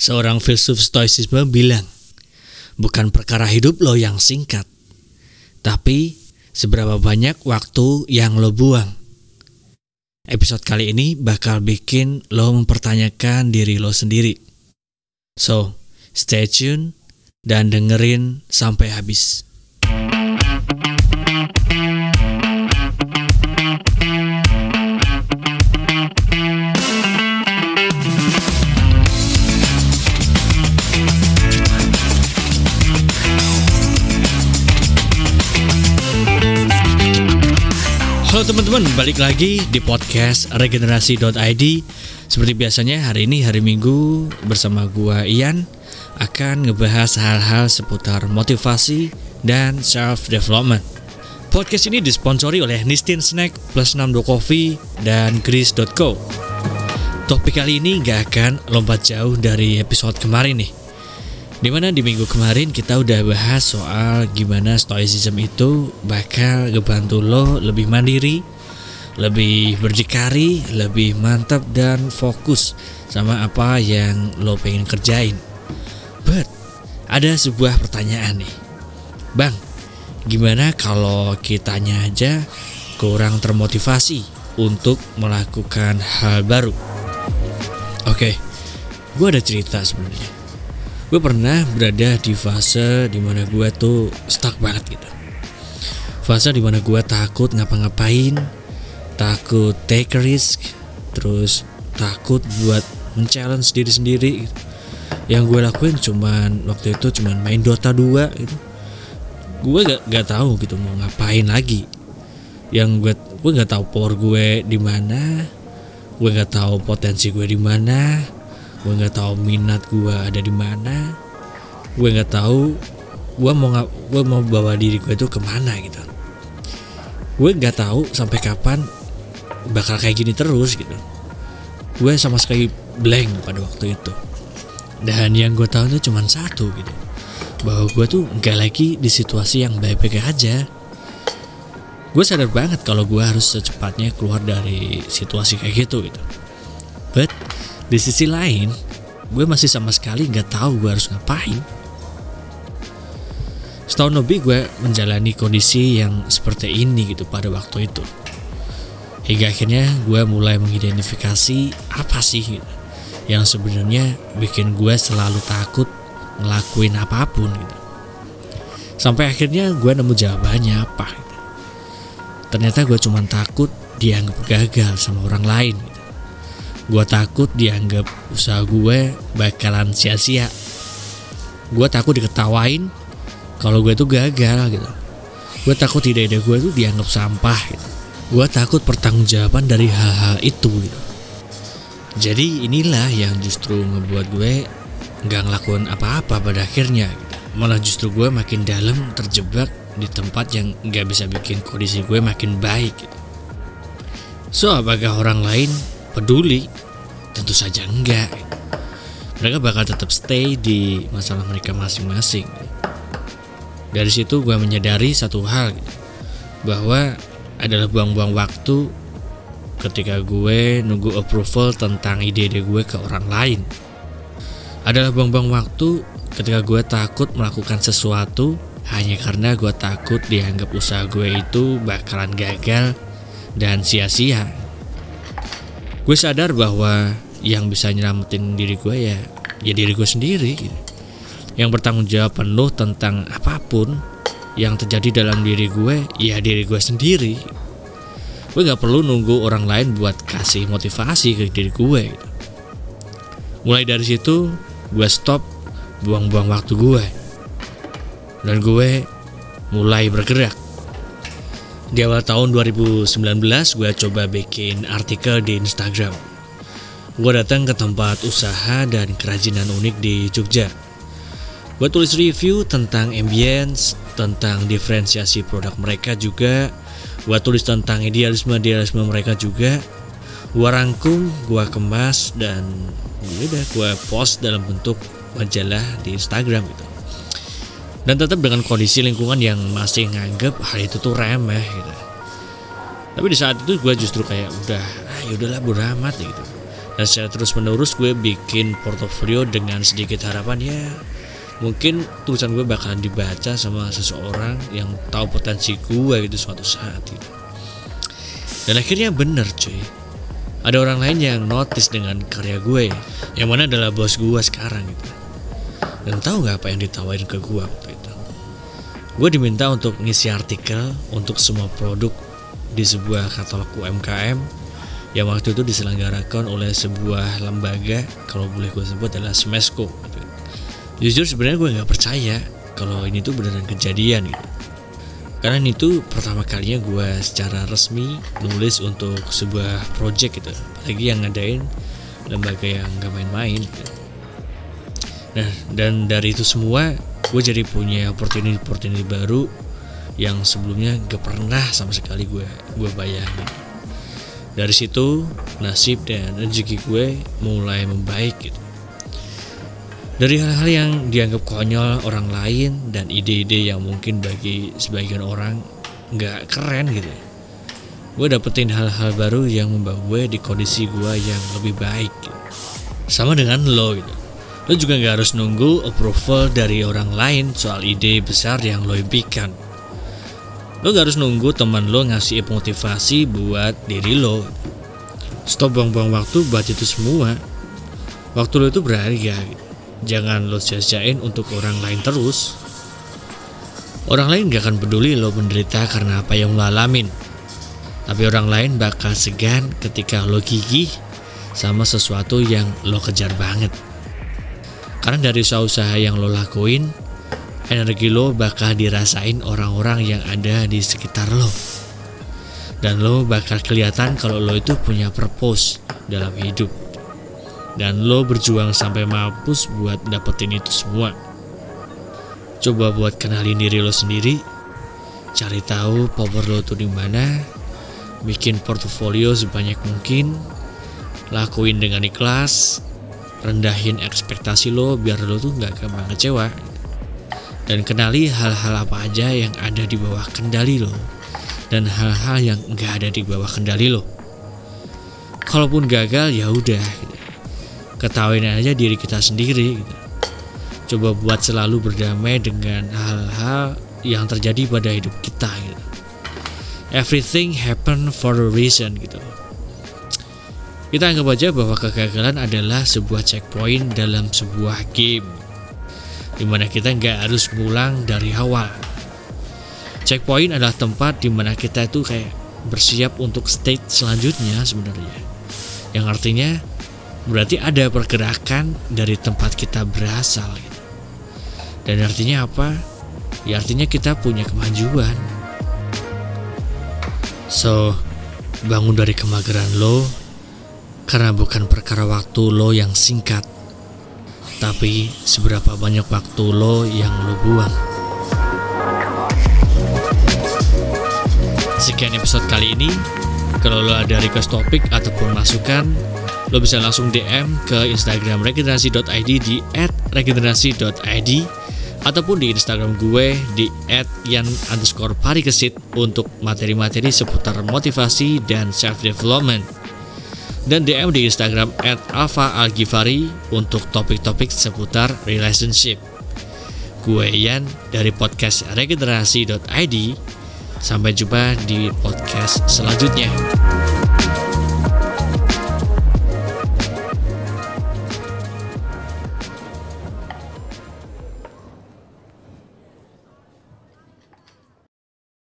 Seorang filsuf stoicisme bilang, bukan perkara hidup lo yang singkat, tapi seberapa banyak waktu yang lo buang. Episode kali ini bakal bikin lo mempertanyakan diri lo sendiri. So, stay tune dan dengerin sampai habis. Halo teman-teman, balik lagi di podcast regenerasi.id Seperti biasanya hari ini hari Minggu bersama gua Ian Akan ngebahas hal-hal seputar motivasi dan self-development. Podcast ini disponsori oleh Nistin Snack, Plus 62 Coffee, dan Gris.co Topik kali ini gak akan lompat jauh dari episode kemarin nih Di mana di minggu kemarin kita udah bahas soal gimana stoicism itu bakal ngebantu lo lebih mandiri, lebih berdikari, lebih mantap dan fokus sama apa yang lo pengen kerjain. But ada sebuah pertanyaan nih, bang, gimana kalau kitanya aja kurang termotivasi untuk melakukan hal baru? Oke, gue ada cerita sebenarnya gue pernah berada di fase di mana gue tuh stuck banget gitu. Fase di mana gue takut ngapa-ngapain takut take risk terus takut buat men-challenge diri sendiri gitu. yang gue lakuin cuman waktu itu cuman main Dota 2 gitu. Gue gak, gak tahu gitu mau ngapain lagi. Yang gue gue gak tahu power gue di mana gue gak tahu potensi gue di mana gue nggak tahu minat gue ada di mana. Gue nggak tahu gue mau gue mau bawa diri gue itu ke mana gitu. Gue nggak tahu sampai kapan bakal kayak gini terus gitu. Gue sama sekali blank pada waktu itu. Dan yang gue tahu itu cuma satu gitu. Bahwa gue tuh nggak lagi di situasi yang baik-baik aja. Gue sadar banget kalau gue harus secepatnya keluar dari situasi kayak gitu gitu. But di sisi lain, gue masih sama sekali nggak tahu gue harus ngapain. Setahun lebih gue menjalani kondisi yang seperti ini gitu pada waktu itu. Hingga akhirnya gue mulai mengidentifikasi apa sih gitu, yang sebenarnya bikin gue selalu takut ngelakuin apa pun gitu. Sampai akhirnya gue nemu jawabannya apa. Gitu. Ternyata gue cuma takut dianggap gagal sama orang lain. Gitu Gue takut dianggap usaha gue bakalan sia-sia. Gue takut diketawain kalau gue tuh gagal gitu. Gue takut ide-ide gue tuh dianggap sampah gitu. Gue takut pertanggungjawaban dari hal-hal itu gitu. Jadi inilah yang justru ngebuat gue nggak ngelakuin apa-apa pada akhirnya gitu. Malah justru gue makin dalam terjebak di tempat yang nggak bisa bikin kondisi gue makin baik gitu. So apakah orang lain peduli? Tentu saja enggak. Mereka bakal tetap stay di masalah mereka masing-masing. Dari situ gue menyadari satu hal bahwa adalah buang-buang waktu ketika gue nunggu approval tentang ide-ide gue ke orang lain. Adalah buang-buang waktu ketika gue takut melakukan sesuatu hanya karena gue takut dianggap usaha gue itu bakalan gagal dan sia-sia. Gue sadar bahwa yang bisa nyelamatin diri gue ya ya diri gue sendiri gitu. yang bertanggung jawab penuh tentang apa pun yang terjadi dalam diri gue ya diri gue sendiri gue nggak perlu nunggu orang lain buat kasih motivasi ke diri gue gitu. mulai dari situ gue stop buang-buang waktu gue dan gue mulai bergerak di awal tahun 2019 gue coba bikin artikel di Instagram gue datang ke tempat usaha dan kerajinan unik di Jogja. Gue tulis review tentang ambience, tentang diferensiasi produk mereka juga. Gue tulis tentang idealisme-idealisme mereka juga. Gue rangkum, gue kemas, dan ya gue post dalam bentuk majalah di Instagram gitu. Dan tetap dengan kondisi lingkungan yang masih nganggep hal itu tuh remeh gitu. Tapi di saat itu gue justru kayak udah, ah yaudahlah bodo amat gitu. Dan secara terus menerus gue bikin portofolio dengan sedikit harapan ya mungkin tulisan gue bakalan dibaca sama seseorang yang tahu potensi gue gitu suatu saat gitu. dan akhirnya bener cuy. Ada orang lain yang notice dengan karya gue yang mana adalah bos gue sekarang gitu. Dan tahu nggak apa yang ditawarin ke gue waktu gue diminta untuk ngisi artikel untuk semua produk di sebuah katalog UMKM yang waktu itu diselenggarakan oleh sebuah lembaga kalau boleh gue sebut adalah Smesco. Jujur sebenarnya gue nggak percaya kalau ini tuh beneran kejadian gitu. Karena ini tuh pertama kalinya gue secara resmi nulis untuk sebuah project gitu. Apalagi yang ngadain lembaga yang gak main-main gitu. nah dan dari itu semua gue jadi punya opportunity opportunity baru yang sebelumnya gak pernah sama sekali gue gue bayangin. Dari situ nasib dan rezeki gue mulai membaik gitu. Dari hal-hal yang dianggap konyol orang lain dan ide-ide yang mungkin bagi sebagian orang nggak keren gitu. Gue dapetin hal-hal baru yang membawa gue di kondisi gue yang lebih baik gitu. sama dengan lo gitu lo juga nggak harus nunggu approval dari orang lain soal ide besar yang lo impikan lo gak harus nunggu teman lo ngasih motivasi buat diri lo stop buang-buang waktu buat itu semua waktu lo itu berharga jangan lo sia-siain untuk orang lain terus. Orang lain gak akan peduli lo menderita karena apa yang lo alamin. Tapi orang lain bakal segan ketika lo gigih sama sesuatu yang lo kejar banget. Karena dari usaha-usaha yang lo lakuin, energi lo bakal dirasain orang-orang yang ada di sekitar lo. Dan lo bakal kelihatan kalau lo itu punya purpose dalam hidup. Dan lo berjuang sampai mampus buat dapetin itu semua. Coba buat kenalin diri lo sendiri, cari tahu power lo tuh di mana, bikin portofolio sebanyak mungkin, lakuin dengan ikhlas, rendahin ekspektasi lo biar lo tuh nggak gampang kecewa, dan kenali hal-hal apa aja yang ada di bawah kendali lo dan hal-hal yang nggak ada di bawah kendali lo. Kalaupun gagal ya udah, ketahuin aja diri kita sendiri gitu. coba buat selalu berdamai dengan hal-hal yang terjadi pada hidup kita gitu. everything happen for a reason gitu kita anggap aja bahwa kegagalan adalah sebuah checkpoint dalam sebuah game di mana kita nggak harus ngulang dari awal. Checkpoint adalah tempat di mana kita itu kayak bersiap untuk stage selanjutnya sebenarnya. Yang artinya berarti ada pergerakan dari tempat kita berasal gitu. dan artinya apa? Ya artinya kita punya kemajuan. So bangun dari kemageran lo karena bukan perkara waktu lo yang singkat tapi seberapa banyak waktu lo yang lo buang. Sekian episode kali ini. Kalau lo ada request topik ataupun masukan lo bisa langsung DM ke Instagram regenerasi.id di @regenerasi.id ataupun di Instagram gue di @yan underscore parikesit untuk materi-materi seputar motivasi dan self development dan DM di Instagram @alfa_algifari untuk topik-topik seputar relationship. Gue Yan dari podcast regenerasi.id. Sampai jumpa di podcast selanjutnya.